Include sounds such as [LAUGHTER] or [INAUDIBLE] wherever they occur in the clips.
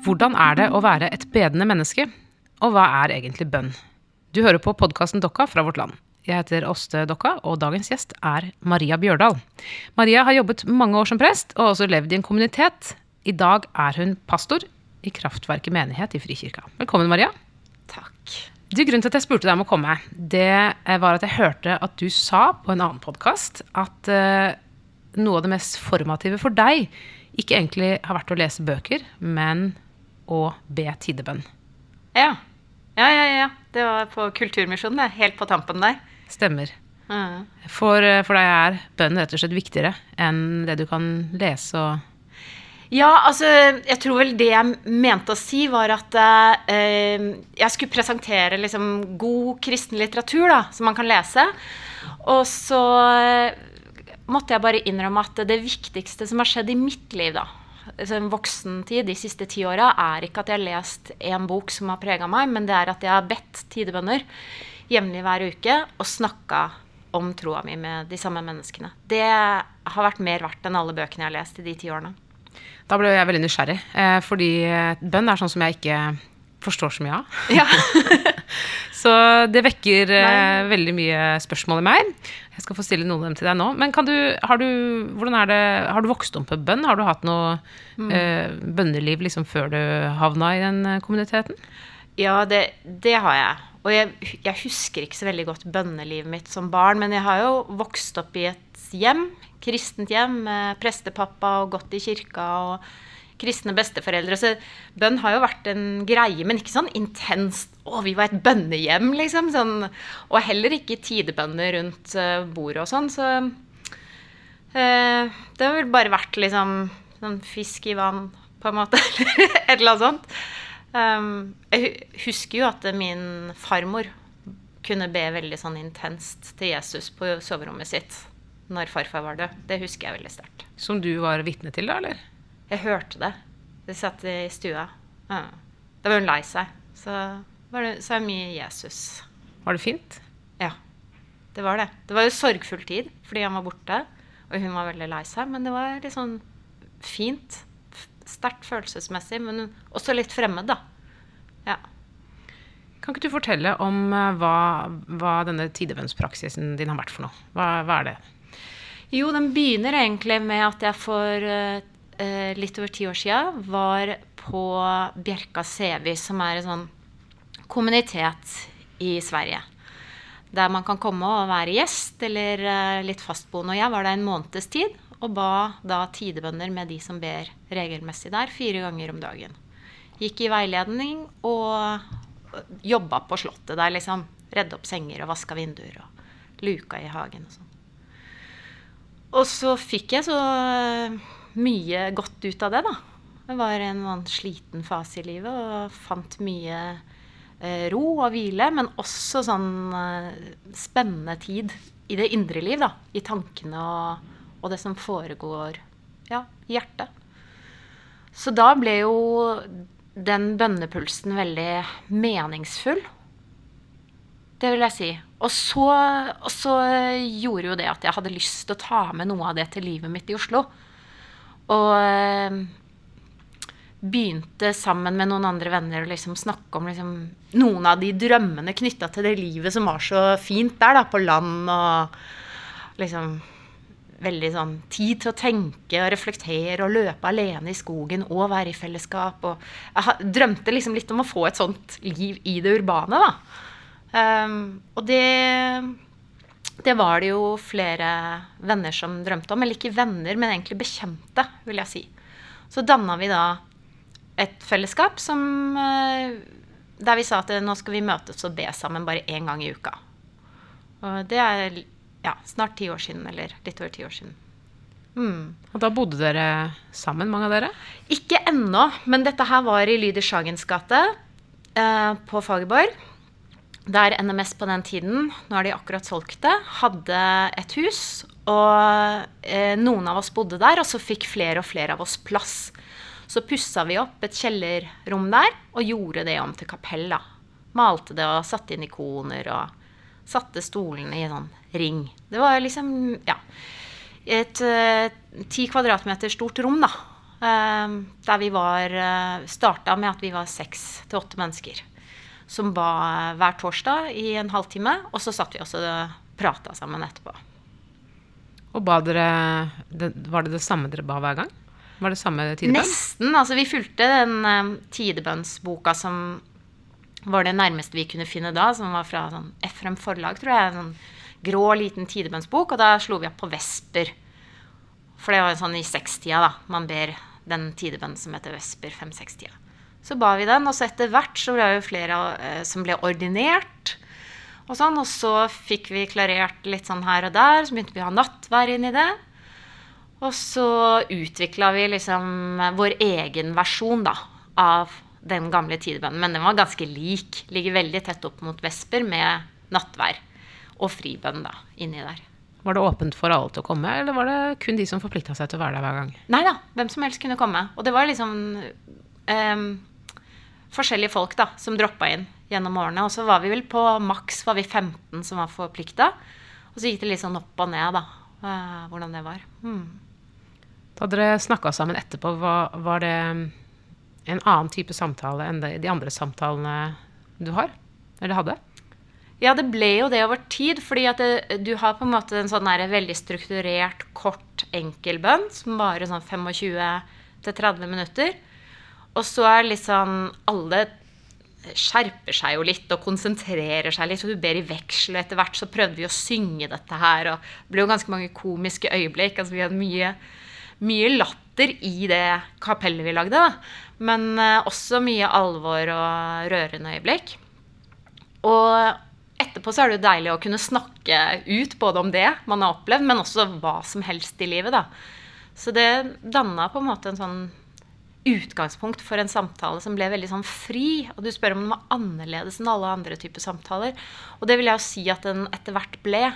Hvordan er det å være et bedende menneske? Og hva er egentlig bønn? Du hører på podkasten Dokka fra Vårt Land. Jeg heter Åste Dokka, og dagens gjest er Maria Bjørdal. Maria har jobbet mange år som prest, og også levd i en kommunitet. I dag er hun pastor i Kraftverket menighet i Frikirka. Velkommen, Maria. Takk. Du, grunnen til at jeg spurte deg om å komme, det var at jeg hørte at du sa på en annen podkast at uh, noe av det mest formative for deg ikke egentlig har vært å lese bøker, men å be tidebønn. Ja. Ja, ja, ja. Det var på Kulturmisjonen, det. Helt på tampen der. Stemmer. Mm. For, eh, for deg er bønn rett og slett viktigere enn det du kan lese og Ja, altså, jeg tror vel det jeg mente å si, var at eh, jeg skulle presentere liksom god kristen litteratur da, som man kan lese. Og så eh, måtte jeg bare innrømme at det viktigste som har skjedd i mitt liv, da, altså voksen voksentid de siste ti åra, er ikke at jeg har lest en bok som har prega meg, men det er at jeg har bedt tidebønner jevnlig hver uke og snakka om troa mi med de samme menneskene. Det har vært mer verdt enn alle bøkene jeg har lest i de ti årene. Da ble jeg veldig nysgjerrig, eh, fordi bønn er sånn som jeg ikke forstår så mye av. Ja. [LAUGHS] så det vekker eh, veldig mye spørsmål i meg. Jeg skal få stille noen av dem til deg nå. Men du, har, du, hvordan er det, har du vokst opp med bønn? Har du hatt noe mm. eh, bønneliv liksom før du havna i den eh, kommuniteten? Ja, det, det har jeg. Og jeg, jeg, husker ikke så veldig godt bønnelivet mitt som barn, men jeg har jo vokst opp i et hjem kristent hjem med prestepappa og gått i kirka og kristne besteforeldre. Så bønn har jo vært en greie, men ikke sånn intenst 'Å, vi var et bønnehjem', liksom. Sånn, og heller ikke tidebønner rundt uh, bordet og sånn. Så eh, det har vel bare vært liksom sånn fisk i vann, på en måte. [LAUGHS] et eller annet sånt. Um, jeg husker jo at min farmor kunne be veldig sånn intenst til Jesus på soverommet sitt når farfar var død. Det husker jeg veldig sterkt. Som du var vitne til, da, eller? Jeg hørte det. De satt i stua. Ja. Da var hun lei seg. Så var det, så mye Jesus. Var det fint? Ja. Det var det. Det var jo sorgfull tid fordi han var borte, og hun var veldig lei seg. Men det var litt sånn fint. Sterkt følelsesmessig, men også litt fremmed, da. Ja. Kan ikke du fortelle om eh, hva, hva denne tidebønnspraksisen din har vært for noe? Hva, hva er det? Jo, den begynner egentlig med at jeg for uh, litt over ti år sia var på Bjerka Sevi, som er en sånn kommunitet i Sverige. Der man kan komme og være gjest eller eh, litt fastboende. Og jeg var der en måneds tid og ba da tidebønder med de som ber regelmessig der, fire ganger om dagen. Gikk i veiledning og jobba på Slottet der, liksom. Redde opp senger og vaska vinduer og luka i hagen og sånn. Og så fikk jeg så eh, mye godt ut av det, da. Det var en sånn sliten fase i livet og fant mye eh, ro og hvile, men også sånn eh, spennende tid i det indre liv, da. I tankene og, og det som foregår ja, i hjertet. Så da ble jo den bønnepulsen veldig meningsfull. Det vil jeg si. Og så, og så, gjorde jo det at jeg hadde lyst til å ta med noe av det til livet mitt i Oslo. Og eh, begynte sammen med noen andre venner å liksom snakke om liksom, noen av de drømmene knytta til det livet som var så fint der, da, på land og liksom Veldig sånn tid til å tenke og reflektere og løpe alene i skogen og være i fellesskap. Og jeg drømte liksom litt om å få et sånt liv i det urbane, da. Um, og det, det var det jo flere venner som drømte om. Eller ikke venner, men egentlig bekjente, vil jeg si. Så danna vi da et fellesskap som, uh, der vi sa at nå skal vi møtes og be sammen bare én gang i uka. Og det er ja, snart ti år siden, eller litt over ti år siden. Mm. Og da bodde dere sammen, mange av dere? Ikke ennå, men dette her var i Lyder Sagens gate eh, på Fagerborg der NMS på den tiden, nå har de akkurat solgt det, hadde et hus. Og eh, noen av oss bodde der, og så fikk flere og flere av oss plass. Så pussa vi opp et kjellerrom der og gjorde det om til kapell. Malte det og satte inn ikoner og satte stolene i en sånn ring. Det var liksom, ja Et eh, ti kvadratmeter stort rom, da. eh, der vi var uh, Starta med at vi var seks til åtte mennesker. Som ba hver torsdag i en halvtime. Og så satt vi også og prata sammen etterpå. Og ba dere Var det det samme dere ba hver gang? Var det samme tidebønn? Nesten. Altså, vi fulgte den um, tidebønnsboka som var det nærmeste vi kunne finne da, som var fra sånn Efrem forlag, tror jeg. En sånn grå, liten tidebønnsbok. Og da slo vi opp på Vesper. For det var sånn i sekstida, da. Man ber den tidebønnen som heter Vesper, fem-seks-tida. Så ba vi den, og så etter hvert så ble det flere eh, som ble ordinert. Og sånn, og så fikk vi klarert litt sånn her og der. Så begynte vi å ha nattvær inn i det. Og så utvikla vi liksom vår egen versjon da, av den gamle tidebønnen. Men den var ganske lik. Ligger veldig tett opp mot vesper med nattvær og fribønn da, inni der. Var det åpent for alle til å komme, eller var det kun de som forplikta seg til å være der hver gang? Nei da, hvem som helst kunne komme. Og det var liksom um, forskjellige folk da, som droppa inn gjennom årene. Og så var vi vel på maks var vi 15 som var forplikta. Og så gikk det litt sånn opp og ned, da, uh, hvordan det var. Hmm. Da dere snakka sammen etterpå, var, var, det en annen type samtale enn de andre samtalene du har? Eller hadde? Ja, det ble jo det over tid. fordi at det, du har på en måte en sånn veldig strukturert, kort, enkelbønn som varer sånn 25-30 minutter. Og så er litt sånn Alle skjerper seg jo litt og konsentrerer seg litt. Og du ber i veksel. Og etter hvert så prøvde vi å synge dette her. Og det ble jo ganske mange komiske øyeblikk. altså Vi hadde mye mye latter i det kapellet vi lagde. Da. Men uh, også mye alvor og rørende øyeblikk. Og etterpå så er det jo deilig å kunne snakke ut både om det man har opplevd, men også hva som helst i livet. da. Så det danna på en måte en sånn utgangspunkt for en samtale som ble veldig sånn fri. Og du spør om den var annerledes enn alle andre typer samtaler. Og det vil jeg jo si at den etter hvert ble.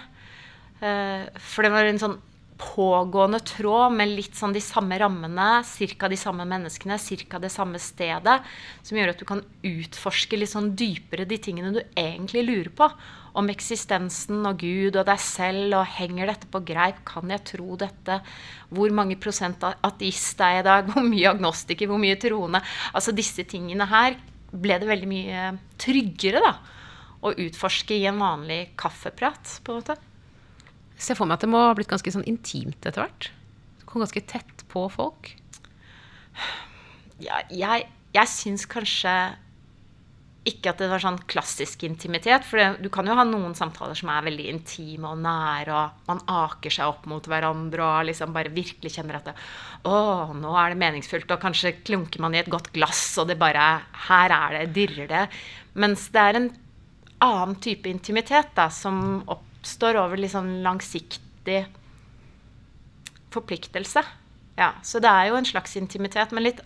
Uh, for det var en sånn pågående tråd med litt sånn de samme rammene, ca. de samme menneskene, ca. det samme stedet, som gjør at du kan utforske litt sånn dypere de tingene du egentlig lurer på. Om eksistensen og Gud og deg selv, og henger dette på greip? Kan jeg tro dette? Hvor mange prosent ateist er jeg i dag? [LAUGHS] Hvor mye agnostiker? Hvor mye troende? Altså disse tingene her ble det veldig mye tryggere da, å utforske i en vanlig kaffeprat, på en måte ser for meg at det må ha blitt ganske sånn intimt etter hvert. Du kom ganske tett på folk. Ja, jeg, jeg syns kanskje ikke at det var sånn klassisk intimitet. For det, du kan jo ha noen samtaler som er veldig intime og nære, og man aker seg opp mot hverandre og liksom bare virkelig kjenner at det, å, nå er det meningsfullt, og kanskje klunker man i et godt glass, og det bare Her er det, dirrer det. Mens det er en annen type intimitet da, som oppstår over litt sånn langsiktig forpliktelse. Ja, så det er jo en slags intimitet, men litt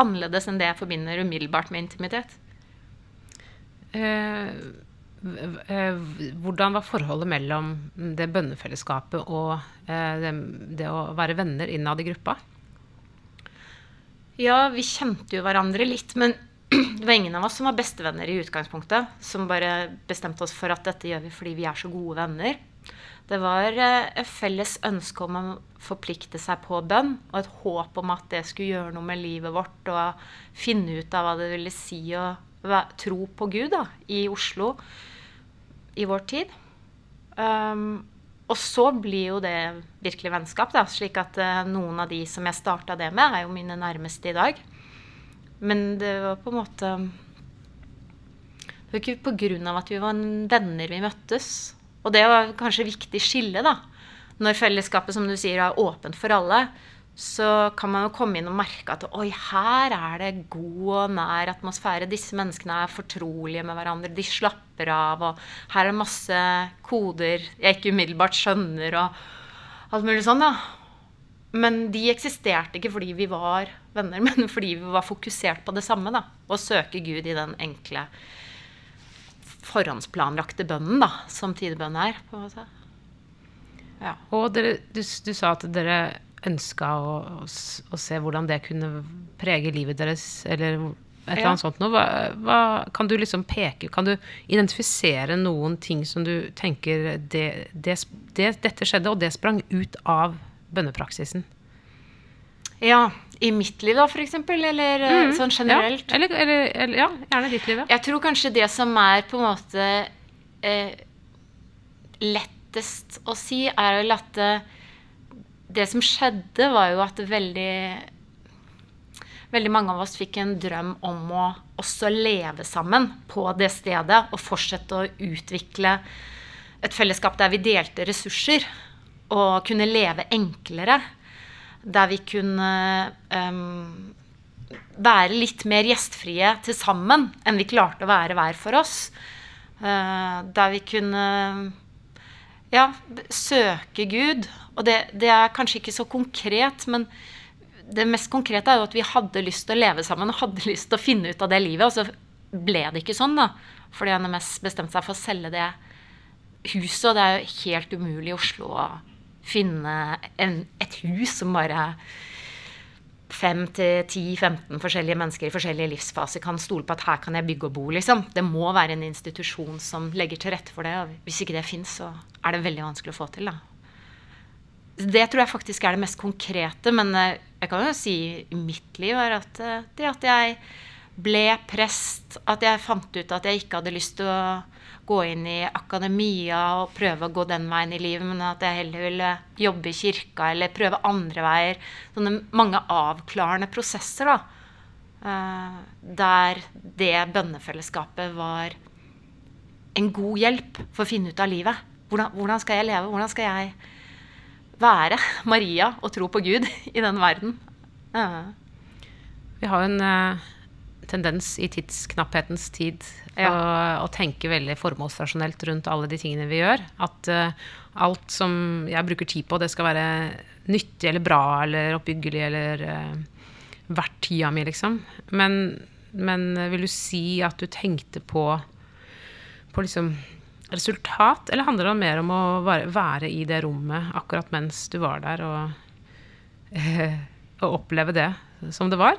annerledes enn det jeg forbinder umiddelbart med intimitet. Eh, eh, hvordan var forholdet mellom det bønnefellesskapet og eh, det, det, å være venner innad i gruppa? Ja, vi kjente jo hverandre litt, men [CLEARS THROAT] det var ingen av oss som var bestevenner i utgangspunktet. Som bare bestemte oss for at dette gjør vi fordi vi er så gode venner. Det var et felles ønske om å forplikte seg på bønn, og et håp om at det skulle gjøre noe med livet vårt, og finne ut av hva det ville si å tro på Gud da, i Oslo i vår tid. Um, og så blir jo det virkelig vennskap, da, slik at uh, noen av de som jeg starta det med, er jo mine nærmeste i dag. Men det var på en måte Det var ikke av at vi var venner vi møttes. Og det var kanskje viktig skille, da. Når fellesskapet, som du sier, er åpent for alle, så kan man jo komme inn og merke at oi, her er det god og nær atmosfære. Disse menneskene er fortrolige med hverandre. De slapper av. Og her er det masse koder jeg ikke umiddelbart skjønner, og alt mulig sånn, da. Men de eksisterte ikke fordi vi var venner, [LAUGHS] men fordi vi var fokusert på det samme. da, Å søke Gud i den enkle, forhåndsplanlagte bønnen, da, som tidebønn er. på en måte. Ja. Og dere, du, du, sa at dere ønska å, å, se hvordan det kunne prege livet deres, eller et eller annet sånt noe. Hva, hva, kan du liksom peke Kan du identifisere noen ting som du tenker det, det, det, Dette skjedde, og det sprang ut av bønnepraksisen? Ja, I mitt liv, da, eksempel? Eller mm, sånn generelt? Ja, eller, eller, eller, ja, gjerne ditt liv, ja. Jeg tror kanskje det som er på en måte eh, lettest å si, er vel at eh, det som skjedde, var jo at veldig Veldig mange av oss fikk en drøm om å også leve sammen på det stedet og fortsette å utvikle et fellesskap der vi delte ressurser og kunne leve enklere. Der vi kunne um, være litt mer gjestfrie til sammen enn vi klarte å være hver for oss. Uh, der vi kunne ja, søke Gud. Og det, det, er kanskje ikke så konkret, men det mest konkrete er jo at vi hadde lyst til å leve sammen og hadde lyst til å finne ut av det livet. Og så ble det ikke sånn, da. Fordi NMS bestemte seg for å selge det huset. Og det er jo helt umulig i Oslo å finne en, et hus som bare fem til 10-15 forskjellige mennesker i forskjellige livsfaser kan stole på at her kan jeg bygge og bo. liksom. Det må være en institusjon som legger til rette for det. og Hvis ikke det fins, så er det veldig vanskelig å få til. da. Det tror jeg faktisk er det mest konkrete. Men eh, jeg kan jo si i mitt liv er at eh, det at jeg ble prest, at jeg fant ut at jeg ikke hadde lyst til å gå inn i akademia og prøve å gå den veien i livet, men at jeg heller ville jobbe i kirka eller prøve andre veier. Sånne mange avklarende prosesser, da. Uh, der det bønnefellesskapet var en god hjelp for å finne ut av livet. Hvordan, hvordan skal jeg leve? Hvordan skal jeg være Maria og tro på Gud i den verden? Uh. Vi har jo en uh tendens i tidsknapphetens tid ja. å, å, tenke veldig formålsrasjonelt rundt alle de tingene vi gjør. At uh, alt som jeg bruker tid på, det skal være nyttig eller bra eller oppbyggelig eller uh, verdt tida mi, liksom. Men, men, vil du si at du tenkte på, på liksom resultat, eller handler det mer om å være, i det rommet akkurat mens du var der, og, uh, og oppleve det som det var?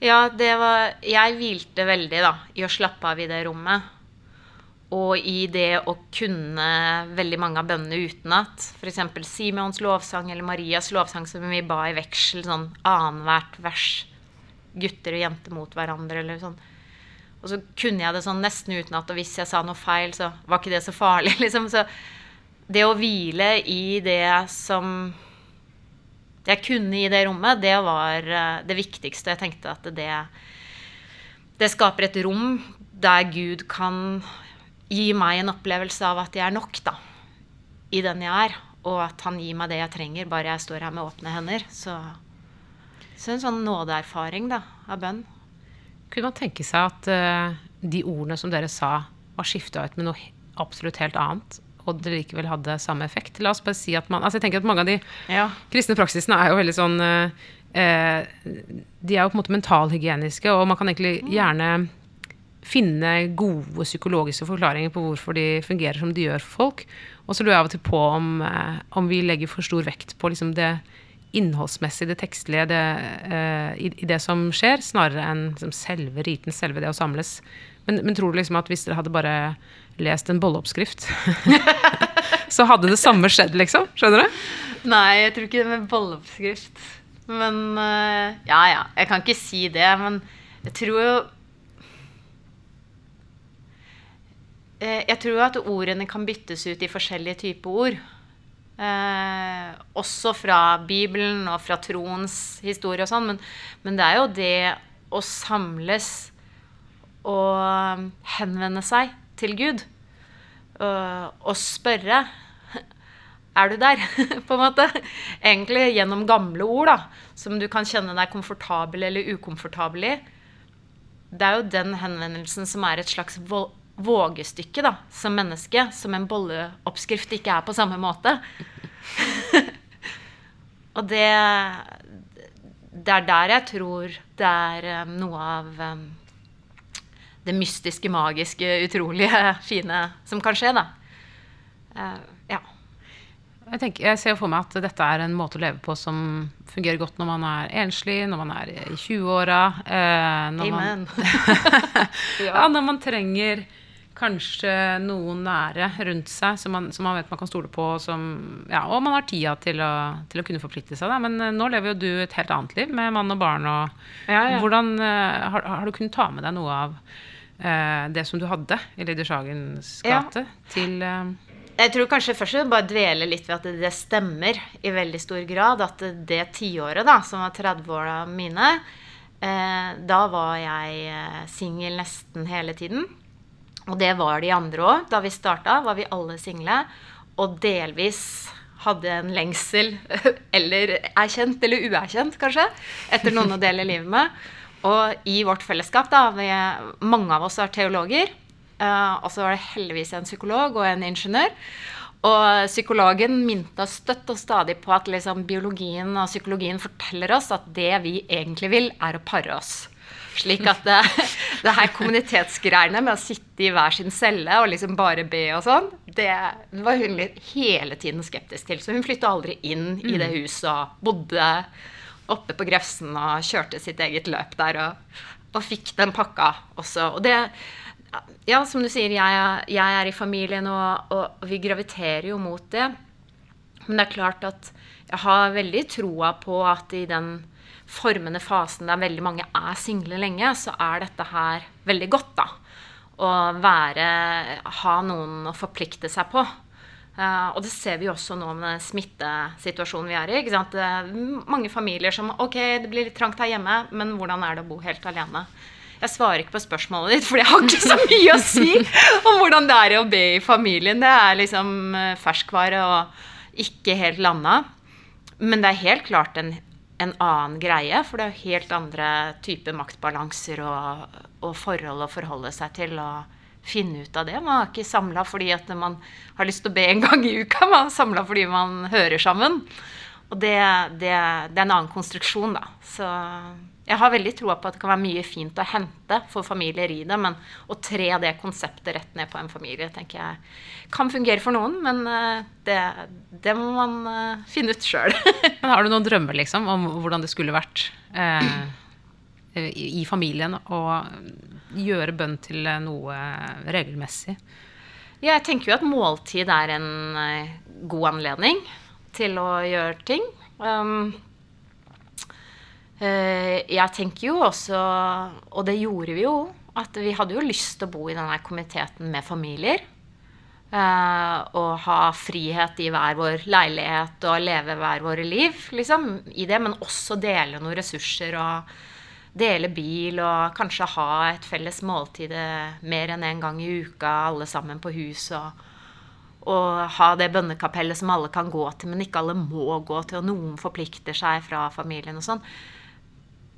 Ja, det var Jeg hvilte veldig, da, i å slappe av i det rommet. Og i det å kunne veldig mange av bønnene utenat. F.eks. Simons lovsang eller Marias lovsang som vi ba i veksel sånn annethvert vers. Gutter og jenter mot hverandre eller sånn. Og så kunne jeg det sånn nesten utenat, og hvis jeg sa noe feil, så var ikke det så farlig, [LAUGHS] liksom. Så det å hvile i det som jeg kunne i det rommet, det var eh, det viktigste. Jeg tenkte at det, det skaper et rom der Gud kan gi meg en opplevelse av at jeg er nok da, i den jeg er. Og at han gir meg det jeg trenger, bare jeg står her med åpne hender. Så, så en sånn nådeerfaring da, av bønn. Kunne man tenke seg at uh, de ordene som dere sa, var skifta ut med noe absolutt helt annet? og det likevel hadde samme effekt. La oss bare si at man, altså jeg tenker at Mange av de ja. kristne praksisene er jo veldig sånn eh, eh, De er jo på en måte mentalhygieniske, og man kan egentlig mm. gjerne finne gode psykologiske forklaringer på hvorfor de fungerer som de gjør for folk. Og så lurer jeg av og til på om, eh, om vi legger for stor vekt på liksom det innholdsmessige, det tekstlige, det, uh, i, i, det som skjer, snarere enn liksom, selve riten, selve det å samles. Men, men, tror du liksom at hvis dere hadde bare lest en bolleoppskrift, [LAUGHS] så hadde det samme skjedd, liksom? Skjønner du? Nei, jeg tror ikke det med bolleoppskrift. Men uh, Ja, ja. Jeg kan ikke si det. Men jeg tror jo uh, Jeg tror at ordene kan byttes ut i forskjellige typer ord. Uh, også fra Bibelen og fra troens historie og sånn. Men, men det er jo det å samles og henvende seg til Gud uh, og spørre Er du der? [LAUGHS] på en måte. Egentlig gjennom gamle ord da, som du kan kjenne deg komfortabel eller ukomfortabel i. Det er jo den henvendelsen som er et slags vågestykke da, som menneske, som en bolleoppskrift ikke er på samme måte. [LAUGHS] og det, det er der jeg tror det er um, noe av um, det mystiske, magiske, utrolige, [LAUGHS] fine som kan skje, da. Uh, ja. Jeg, tenker, jeg, ser for meg at dette er en måte å leve på som fungerer godt når man er enslig, når man er i 20-åra. Eh, Amen. Man, [LAUGHS] ja, når man trenger kanskje noen nære rundt seg som man, som man vet man kan stole på, som, ja, og man har tida til å, til å kunne forplikte seg. Da. Men eh, nå lever jo du et helt annet liv med mann og barn. Og, Ja, ja. Hvordan, eh, har, har du kunnet ta med deg noe av eh, det som du hadde i Lady Schagens Ja. gate, til eh, Jeg tror kanskje først jeg bare dvele litt ved at det, stemmer i veldig stor grad. At det, det tiåret, da, som var 30-åra mine, eh, da var jeg eh, singel nesten hele tiden. Og det var de andre òg. Da vi starta, var vi alle single. Og delvis hadde en lengsel, [LAUGHS] eller erkjent eller uerkjent kanskje, etter noen å dele livet med. Og i vårt fellesskap, da, vi, mange av oss er teologer. Uh, og så var det heldigvis en psykolog og en ingeniør. Og psykologen minte oss støtt og stadig på at liksom, biologien og psykologien forteller oss at det vi egentlig vil, er å pare oss. Slik at det, det her kommunitetsgreiene med å sitte i hver sin celle og liksom bare be og sånn, det var hun hele tiden skeptisk til. Så hun flytta aldri inn i det huset og bodde oppe på Grefsen og kjørte sitt eget løp der og, og fikk den pakka også. Og det Ja, som du sier, jeg, jeg er i familien, og, og vi graviterer jo mot det. Men det er klart at jeg har veldig troa på at i den formende fasen der veldig mange er single lenge, så er dette her veldig godt, da. Å være Ha noen å forplikte seg på. Uh, og det ser vi også nå med den smittesituasjonen vi er i. ikke sant? Er mange familier som Ok, det blir litt trangt her hjemme, men hvordan er det å bo helt alene? Jeg svarer ikke på spørsmålet ditt, for jeg har ikke så mye å si om hvordan det er å be i familien. Det er liksom eh, ferskvare og ikke helt landa. Men det er helt klart en, en annen greie, for det er jo helt andre typer maktbalanser og, og forhold å forholde seg til. og finne ut av det. Man er ikke samla fordi at man har lyst til å be en gang i uka. Man er samla fordi man hører sammen. Og det, det, det er en annen konstruksjon, da. Så jeg har veldig troa på at det kan være mye fint å hente for familier i det, men å tre det konseptet rett ned på en familie, tenker jeg kan fungere for noen, men eh, det, det må man eh, finne ut sjøl. [LAUGHS] Har du noen drømmer liksom, om hvordan det skulle vært eh, i, familien å gjøre bønn til eh, noe regelmessig? Jeg tenker jo at måltid er en god anledning til å gjøre ting. Um, jeg tenker jo også, og det gjorde vi jo, at vi hadde jo lyst til å bo i denne komiteten med familier. Eh, og ha frihet i hver vår leilighet og leve hver våre liv, liksom, i det. Men også dele noen ressurser og dele bil og kanskje ha et felles måltid eh, mer enn én en gang i uka, alle sammen på huset. Og, og ha det bønnekapellet som alle kan gå til, men ikke alle må gå til. Og noen forplikter seg fra familien og sånn.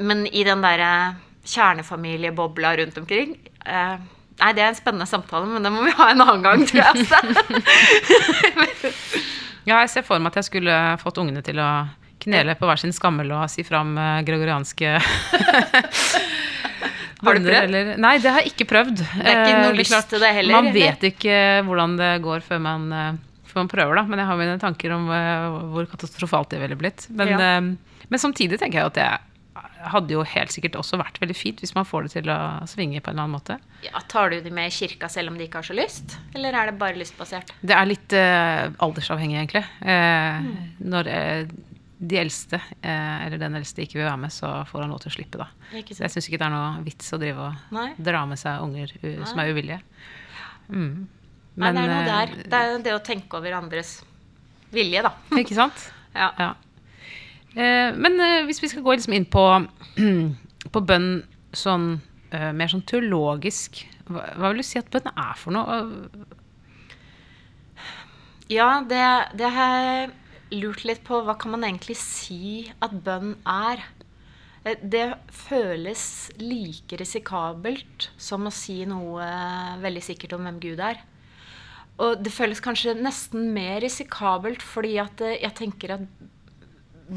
Men i den derre kjernefamiliebobla rundt omkring eh, Nei, det er en spennende samtale, men det må vi ha en annen gang, tror jeg. Så. [LAUGHS] Ja, jeg ser for meg at jeg skulle fått ungene til å knele på hver sin skammel og si fram eh, gregorianske [LAUGHS] Har du prøvd? eller- Nei, det har jeg ikke prøvd. Det er ikke Eh, noe er lyst til det heller, Man vet ikke hvordan det går før man, eh, før man prøver, da. Men jeg har mine tanker om eh, hvor katastrofalt det ville blitt. Men, Ja. eh, men samtidig tenker jeg at det hadde jo helt sikkert også vært veldig fint hvis man får det til å svinge på en eller annen måte. Ja, tar du de med i kirka selv om de ikke har så lyst? Eller er det bare lystbasert? Det er litt eh, aldersavhengig, egentlig. Eh, Når eh, de eldste, eh, eller den eldste, ikke vil være med, så får han lov til å slippe, da. Så jeg syns ikke det er noe vits å drive og Nei. dra med seg unger som er uvillige. Mm. Nei, det er noe eh, der. Det er det å tenke over andres vilje, da. [LAUGHS] Ikke sant? Ja. Ja. Eh, men eh, hvis vi skal gå liksom inn på, [CLEARS THROAT] på bønn sånn eh, mer sånn teologisk, hva, hva vil du si at bønn er for noe? Ja, det, det har jeg lurt litt på. Hva kan man egentlig si at bønn er? Det føles like risikabelt som å si noe veldig sikkert om hvem Gud er. Og det føles kanskje nesten mer risikabelt fordi at jeg tenker at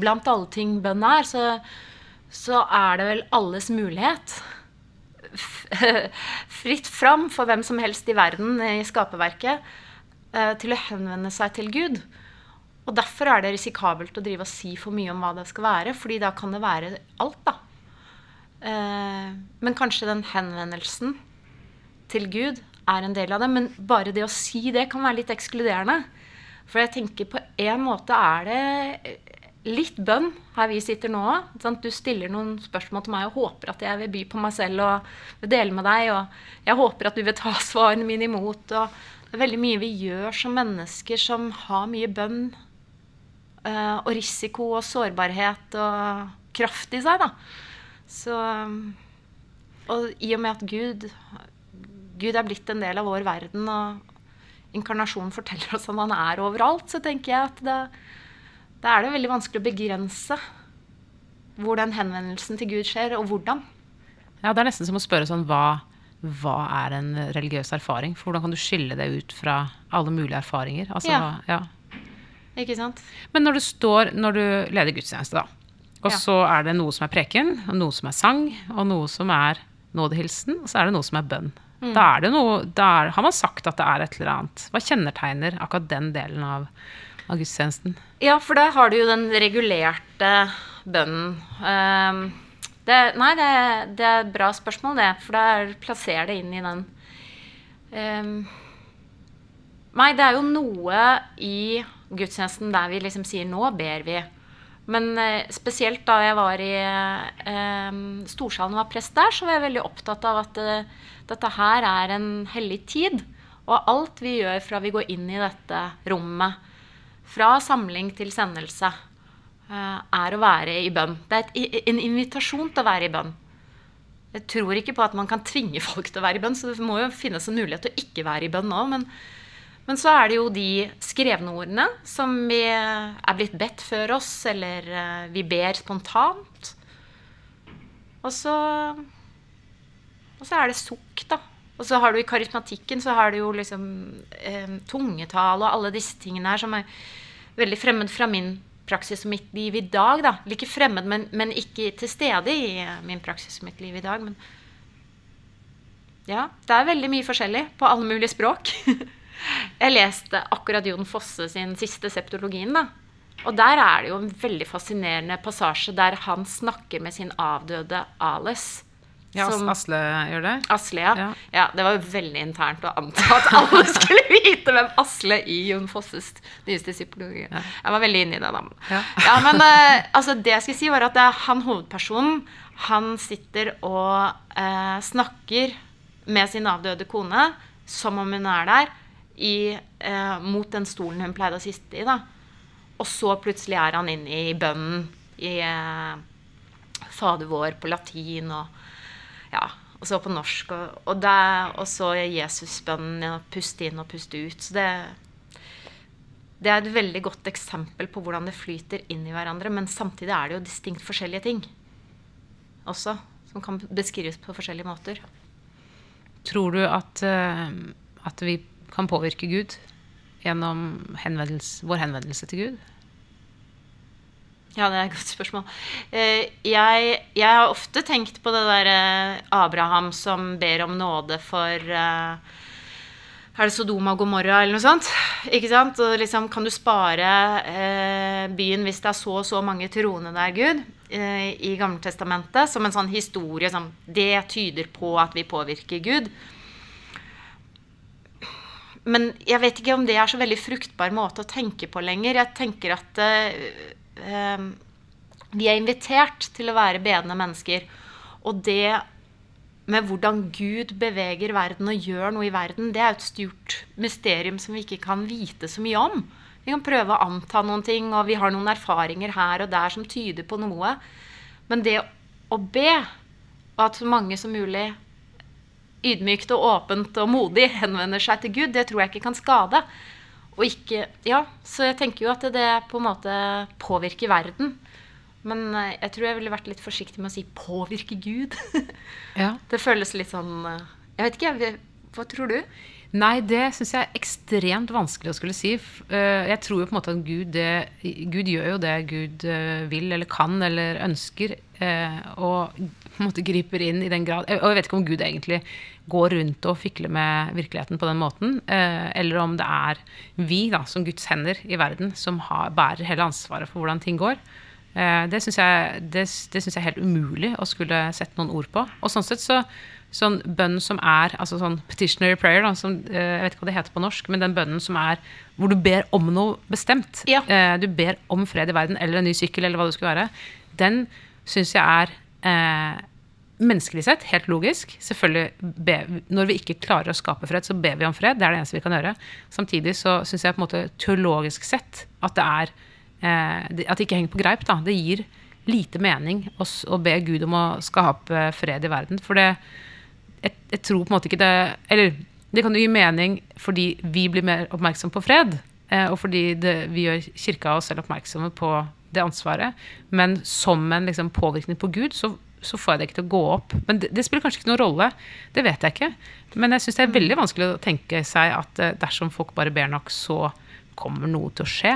blant alle ting bønn er, så, så er det vel alles mulighet. [LAUGHS] Fritt fram for hvem som helst i verden i skaperverket eh, til å henvende seg til Gud. Og derfor er det risikabelt å drive og si for mye om hva det skal være, fordi da kan det være alt, da. Eh, men kanskje den henvendelsen til Gud er en del av det. Men bare det å si det kan være litt ekskluderende. For jeg tenker på en måte er det litt bønn her vi sitter nå. òg. Du stiller noen spørsmål til meg og håper at jeg vil by på meg selv og vil dele med deg. Og jeg håper at du vil ta [LAUGHS] svarene mine imot. Og det er veldig mye vi gjør som mennesker som har mye bønn uh, og risiko og sårbarhet og kraft i seg. da. Så Og i og med at Gud Gud er blitt en del av vår verden, og inkarnasjonen forteller oss at han er overalt, så tenker jeg at det, da er det veldig vanskelig å begrense hvor den henvendelsen til Gud skjer, og hvordan. Ja, det er nesten som å spørre sånn hva, hva er en religiøs erfaring? For hvordan kan du skille det ut fra alle mulige erfaringer? Altså, Ja. ja. Ikke sant? Men når du står, når du leder gudstjeneste, da, og Ja. så er det noe som er preken, og noe som er sang, og noe som er nådehilsen, og så er det noe som er bønn. Mm. Da, er det noe, da er, har man sagt at det er et eller annet. Hva kjennetegner akkurat den delen av, av gudstjenesten? Ja, for da har du jo den regulerte bønnen. Um, det, nei, det, det er et bra spørsmål, det. For da plasserer det inn i den Um, Nei, det er jo noe i gudstjenesten der vi liksom sier 'nå ber vi'. Men eh, spesielt da jeg var i eh, Storsalen og var prest der, så var jeg veldig opptatt av at eh, dette her er en hellig tid. Og alt vi gjør fra vi går inn i dette rommet, fra samling til sendelse, eh, er å være i bønn. Det er en invitasjon til å være i bønn. Jeg tror ikke på at man kan tvinge folk til å være i bønn, så det må jo finnes en mulighet til å ikke være i bønn nå. Men, men så er det jo de skrevne ordene som vi er blitt bedt før oss, eller eh, vi ber spontant. Og så, og så er det sukk, da. Og så har du i karismatikken så har du jo liksom eh, tungetale og alle disse tingene her som er veldig fremmed fra min praksis og mitt liv i dag. da. Like fremmed, men, men ikke til stede i eh, min praksis og mitt liv i dag. Men ja, det er veldig mye forskjellig på alle mulige språk. [LAUGHS] Jeg leste akkurat Jon Fosse sin siste septologien. da. Og der er det jo en veldig fascinerende passasje der han snakker med sin avdøde Ales. Ja, som- Asle gjør det? Asle, ja. Ja. ja. Det var jo veldig internt å anta at alle [LAUGHS] skulle vite hvem Asle i Jon Fosses nyeste psykologi Jeg var veldig inne i det, da. Ja. Ja, men uh, altså, det jeg skulle si, var at det er han hovedpersonen Han sitter og uh, snakker med sin avdøde kone som om hun er der, i, uh, mot den stolen hun pleide å sitte i. da. Og så plutselig er han inne i bønnen i eh, Fader vår på latin og ja, og så på norsk. Og, og, det- og så Jesusbønnen, ja, puste inn og puste ut. Så det, det er et veldig godt eksempel på hvordan det flyter inn i hverandre. Men samtidig er det jo distinkt forskjellige ting også, som kan beskrives på forskjellige måter. Tror du at, eh, at vi kan påvirke Gud gjennom henvendelse, vår henvendelse til Gud? Ja, det er et godt spørsmål. Eh, jeg, jeg har ofte tenkt på det der eh, Abraham som ber om nåde for eh, Er det Sodoma og Gomorra eller noe sånt? Ikke sant? Og liksom, kan du spare eh, byen hvis det er så og så mange troende der, Gud? Eh, I Gammeltestamentet. Som en sånn historie som Det tyder på at vi påvirker Gud. Men jeg vet ikke om det er så veldig fruktbar måte å tenke på lenger. Jeg tenker at eh, vi er invitert til å være bedende mennesker. Og det med hvordan Gud beveger verden og gjør noe i verden, det er et stort mysterium som vi ikke kan vite så mye om. Vi kan prøve å anta noen ting, og vi har noen erfaringer her og der som tyder på noe. Men det å be, og at så mange som mulig ydmykt og åpent og modig [LAUGHS] henvender seg til Gud, det tror jeg ikke kan skade. Og ikke, ja, Så jeg tenker jo at det på en måte påvirker verden. Men eh, jeg tror jeg ville vært litt forsiktig med å si 'påvirke Gud'. [LAUGHS] Ja. det føles litt sånn eh, Jeg vet ikke, hva tror du? Nei, det syns jeg er ekstremt vanskelig å skulle si. Eh, Jeg tror jo på en måte at Gud, det, Gud gjør jo det Gud vil eller kan eller ønsker. Og måte griper inn i den grad Og jeg vet ikke om Gud egentlig går rundt og fikler med virkeligheten på den måten. eh, Eller om det er vi da, som Guds hender i verden som har, bærer hele ansvaret for hvordan ting går. Eh, det syns jeg, det, det synes jeg er helt umulig å skulle sette noen ord på. Og sånn sett så sånn bønn som er altså sånn petitionary prayer, da, som, eh, jeg vet ikke hva det heter på norsk, men den bønnen som er hvor du ber om noe bestemt. Ja. Du ber om fred i verden, eller en ny sykkel, eller hva det skulle være. Den syns jeg er eh, menneskelig sett helt logisk. Selvfølgelig be, Når vi ikke klarer å skape fred, så ber vi om fred. Det er det eneste vi kan gjøre. Samtidig så syns jeg på en måte teologisk sett at det er eh, At det ikke henger på greip. da. Det gir lite mening å, å be Gud om å skape fred i verden. For det jeg, jeg tror på en måte ikke det Eller det kan jo gi mening fordi vi blir mer oppmerksom på fred. Eh, og fordi det, vi gjør kirka oss selv oppmerksomme på det ansvaret. Men som en liksom, påvirkning på Gud, så, så får jeg det ikke til å gå opp. Men det, det spiller kanskje ikke noen rolle. Det vet jeg ikke. Men jeg syns det er veldig vanskelig å tenke seg at eh, dersom folk bare ber nok, så kommer noe til å skje.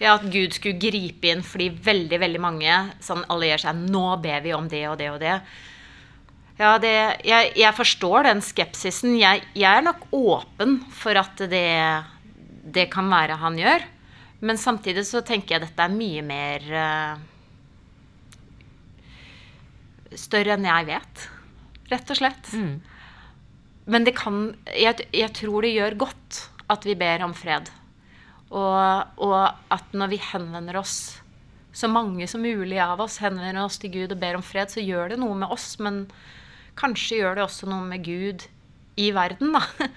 Ja, at Gud skulle gripe inn fordi veldig veldig mange sånn allierer seg. Nå ber vi om det og det og det. Ja, det, jeg, jeg forstår den skepsisen. Jeg, jeg er nok åpen for at det, det kan være han gjør. Men samtidig så tenker jeg dette er mye mer uh, Større enn jeg vet, rett og slett. Men det kan jeg, jeg tror det gjør godt at vi ber om fred. Og, og at når vi henvender oss, så mange som mulig av oss henvender oss til Gud og ber om fred, så gjør det noe med oss, men kanskje gjør det også noe med Gud i verden, da. [LAUGHS]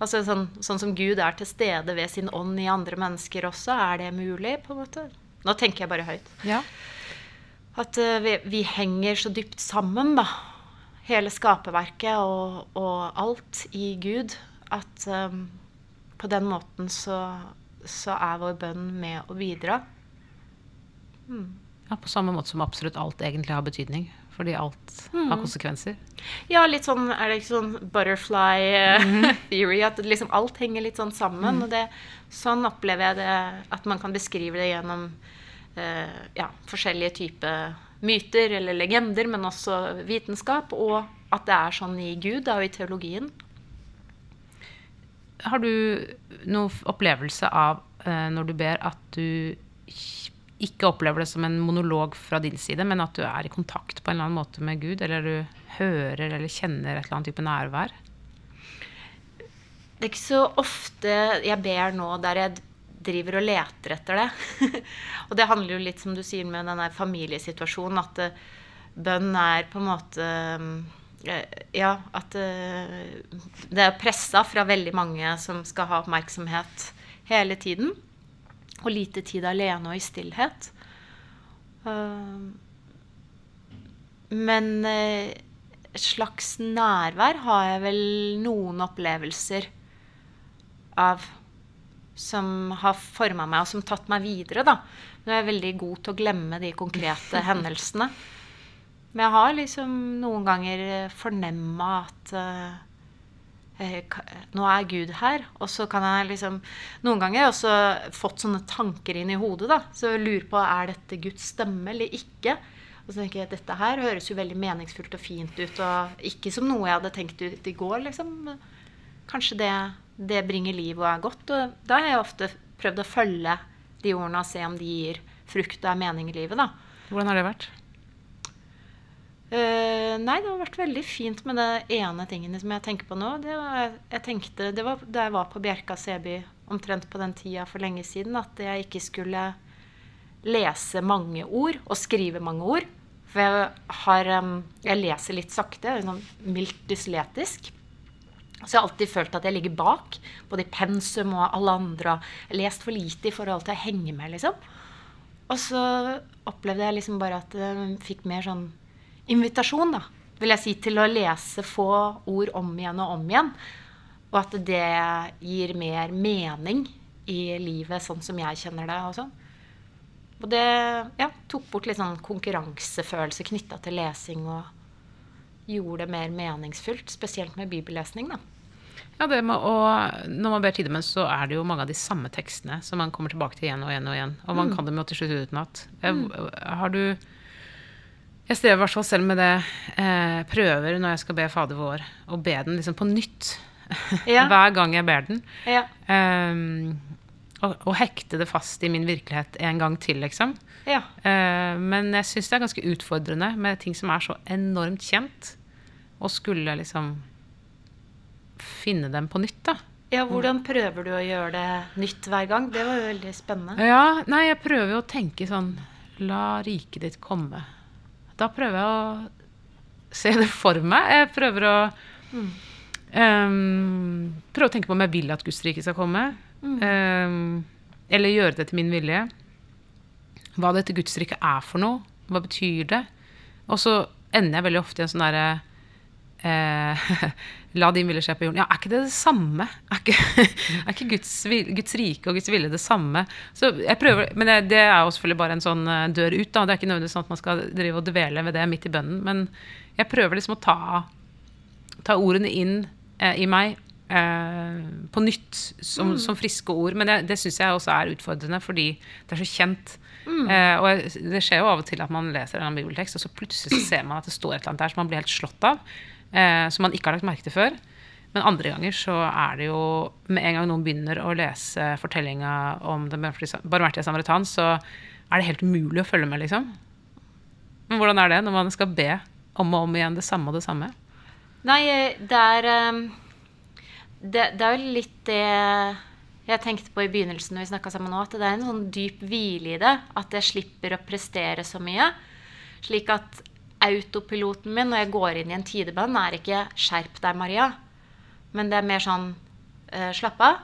Altså sånn, sånn som Gud er til stede ved sin ånd i andre mennesker også, er det mulig, på en måte? Nå tenker jeg bare høyt. Ja. At uh, vi, vi henger så dypt sammen, da. Hele skaperverket og, og alt i Gud. At um, på den måten så, så er vår bønn med å bidra. ja, På samme måte som absolutt alt egentlig har betydning. Fordi alt har konsekvenser. Ja, litt sånn er det ikke sånn butterfly eh, [LAUGHS] theory, at liksom alt henger litt sånn sammen. Og det, sånn opplever jeg det, at man kan beskrive det gjennom eh, ja, forskjellige typer myter eller legender, men også vitenskap. Og at det er sånn i Gud da, og i teologien. Har du noen opplevelse av eh, når du ber, at du ikke- opplever det som en monolog fra din side, men at du er i kontakt på en eller annen måte med Gud, eller du hører eller kjenner et eller annet type nærvær? Det er ikke så ofte jeg ber nå der jeg driver og leter etter det. [LAUGHS] og det handler jo litt, som du sier, med den familiesituasjonen, at eh, bønn er på en måte eh, Ja, at eh, det er pressa fra veldig mange som skal ha oppmerksomhet hele tiden. Og lite tid alene og i stillhet. Eh, men eh, et slags nærvær har jeg vel noen opplevelser av som har forma meg, og som tatt meg videre, da. Nå er jeg veldig god til å glemme de konkrete [LAUGHS] hendelsene. Men jeg har liksom noen ganger fornemma at eh, eh, nå er Gud her. Og så kan jeg liksom Noen ganger har jeg også fått sånne tanker inn i hodet, da. Så jeg lurer på er dette Guds stemme eller ikke. Og så tenker jeg at dette her høres jo veldig meningsfullt og fint ut, og ikke som noe jeg hadde tenkt ut i går, liksom. Kanskje det, det bringer liv og er godt. Og da har jeg ofte prøvd å følge de ordene og se om de gir frukt og er mening i livet, da. Hvordan har det vært? Eh, nei, det har vært veldig fint med det ene tingen som jeg tenker på nå. Det var, jeg tenkte, det var da jeg var på Bjerka Seby omtrent på den tida for lenge siden, at jeg ikke skulle lese mange ord og skrive mange ord. For jeg, har, um, jeg leser litt sakte, sånn mildt dysletisk. Så jeg har alltid følt at jeg ligger bak, både i pensum og alle andre. Jeg har lest for lite i forhold til å henge med, liksom. Og så opplevde jeg liksom bare at jeg fikk mer sånn invitasjon, da, vil jeg si, til å lese få ord om igjen og om igjen. Og at det gir mer mening i livet sånn som jeg kjenner det. Og sånn. Og det ja, tok bort litt sånn konkurransefølelse knytta til lesing og gjorde det mer meningsfullt, spesielt med bibellesning, da. Ja, det med å, Når man ber tidemens, så er det jo mange av de samme tekstene som man kommer tilbake til igjen og igjen og igjen. Og man kan dem jo til slutt utenat. Mm. Har du Jeg strever i hvert fall selv med det. Eh, prøver når jeg skal be Fader vår, å be den liksom på nytt. [LAUGHS] Ja. Hver gang jeg ber den. Ja. Um, og, og, hekte det fast i min virkelighet en gang til, liksom. Ja. Uh, men jeg syns det er ganske utfordrende med ting som er så enormt kjent, å skulle liksom finne dem på nytt, da. ja, hvordan prøver du å gjøre det nytt hver gang? Det var jo veldig spennende. Ja, nei, jeg prøver jo å tenke sånn La riket ditt komme. Da prøver jeg å se det for meg. Jeg prøver å ehm, Prøve å tenke på om jeg vil at Guds rike skal komme. Ehm, eller gjøre det til min vilje. Hva dette Guds rike er for noe. Hva betyr det? Og så ender jeg veldig ofte i en sånn derre eh, [LAUGHS] La din ville skje på jorden. Ja, er ikke det det samme? Er ikke, [LAUGHS] er ikke Guds, Guds rike og Guds ville det samme? Så jeg prøver, Men det, det er jo selvfølgelig bare en sånn eh, dør ut. da Det er ikke nødvendigvis sånn at man skal drive og dvele ved det midt i bønnen. Men jeg prøver liksom å ta, ta ordene inn eh, i meg eh, på nytt som, som friske ord. Men det, det syns jeg også er utfordrende, fordi det er så kjent. Eh, og det skjer jo av og til at man leser en bibeltekst, og så plutselig så ser man at det står et eller annet der som man blir helt slått av. Eh, som man ikke har lagt merke til før. Men andre ganger så er det jo Med en gang noen begynner å lese fortellinga om den barmhjertige samaritan, så er det helt umulig å følge med, liksom. Men hvordan er det når man skal be om og om igjen det samme og det samme? Nei, det er ehm, det, det er jo litt det jeg tenkte på i begynnelsen når vi snakka sammen nå, at det er en sånn dyp hvile i det. At jeg slipper å prestere så mye. Slik at autopiloten min når jeg går inn i en tidebønn, er ikke 'skjerp deg, Maria', men det er mer sånn eh, 'slapp av'.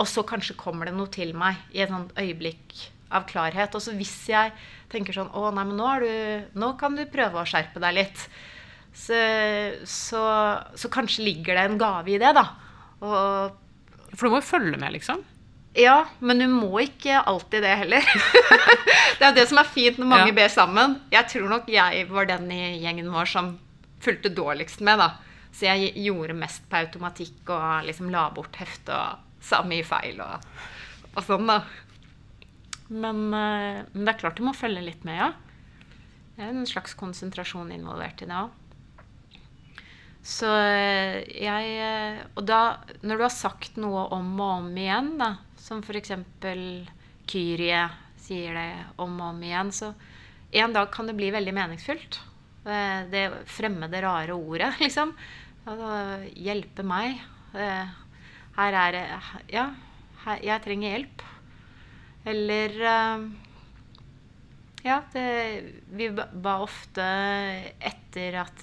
Og så kanskje kommer det noe til meg i et sånt øyeblikk av klarhet. Og så hvis jeg tenker sånn 'Å, nei, men nå, du, nå kan du prøve å skjerpe deg litt', så, så, så kanskje ligger det en gave i det, da. Og For du må jo følge med, liksom. Ja, men du må ikke alltid det heller. [LAUGHS] det er det som er fint når mange Ja. ber sammen. Jeg tror nok jeg var den i gjengen vår som fulgte dårligst med, da. Så jeg gjorde mest på automatikk og liksom la bort heftet og sa mye feil og, og sånn, da. Men, eh, men det er klart du må følge litt med, ja. Det er en slags konsentrasjon involvert i det òg. Så eh, jeg eh, Og da, når du har sagt noe om og om igjen, da, som f.eks. Kyrie sier det om og om igjen, så en dag kan det bli veldig meningsfullt. Eh, Det fremmede, rare ordet, [LAUGHS] liksom. Altså, hjelpe meg. Eh, Her er det Ja, jeg trenger hjelp. Eller eh, ja, det, vi ba ofte etter at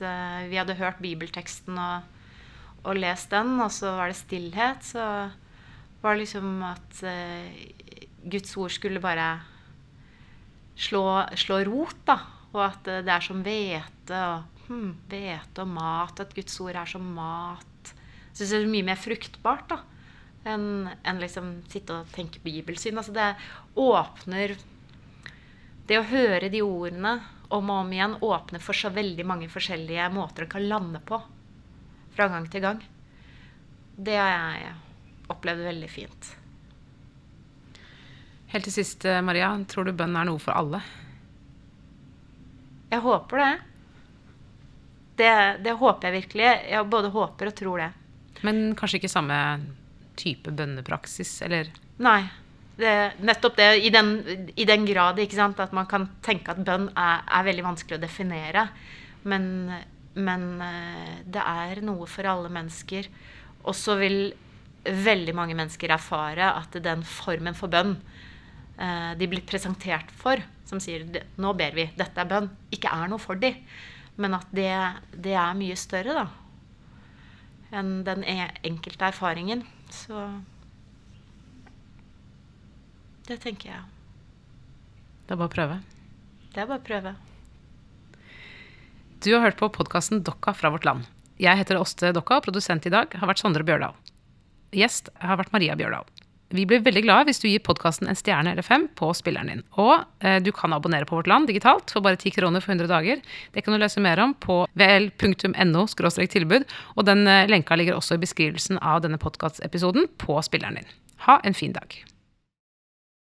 vi hadde hørt bibelteksten og, og lest den, og så var det stillhet, så var liksom at uh, Guds ord skulle bare slå, slå rot, da. Og at eh, det er som hvete og hm, hvete og mat, at Guds ord er som mat. Så det er mye mer fruktbart da, enn en liksom sitte og tenke bibelsyn. Altså det åpner det å høre de ordene om og om igjen åpner for så veldig mange forskjellige måter det kan lande på fra gang til gang. Det har jeg opplevd veldig fint. Helt til sist, eh, Maria. Tror du bønn er noe for alle? Jeg håper det. Det, det håper jeg virkelig. Jeg både håper og tror det. Men kanskje ikke samme type bønnepraksis, eller Nei. Det, nettopp det. I den, i den grad sant, at man kan tenke at bønn er, er veldig vanskelig å definere. Men, men eh, det er noe for alle mennesker. Og så vil veldig mange mennesker erfare at den formen for bønn eh, de blir presentert for, som sier 'nå ber vi, dette er bønn', ikke er noe for dem. Men at det, det er mye større da, enn den e- enkelte erfaringen. Så det tenker jeg. Det er bare å prøve. Det er bare å prøve. Du har hørt på podkasten Dokka fra vårt land. Jeg heter Åste Dokka, og produsent i dag har vært Sondre Bjørdal. Gjest har vært Maria Bjørdal. Vi blir veldig glad hvis du gir podkasten en stjerne eller fem på spilleren din. Og eh, du kan abonnere på Vårt Land digitalt for bare 10 kroner for 100 dager. Det kan du lese mer om på vl.no tilbud, og den eh, lenka ligger også i beskrivelsen av denne podkastepisoden på spilleren din. Ha en fin dag.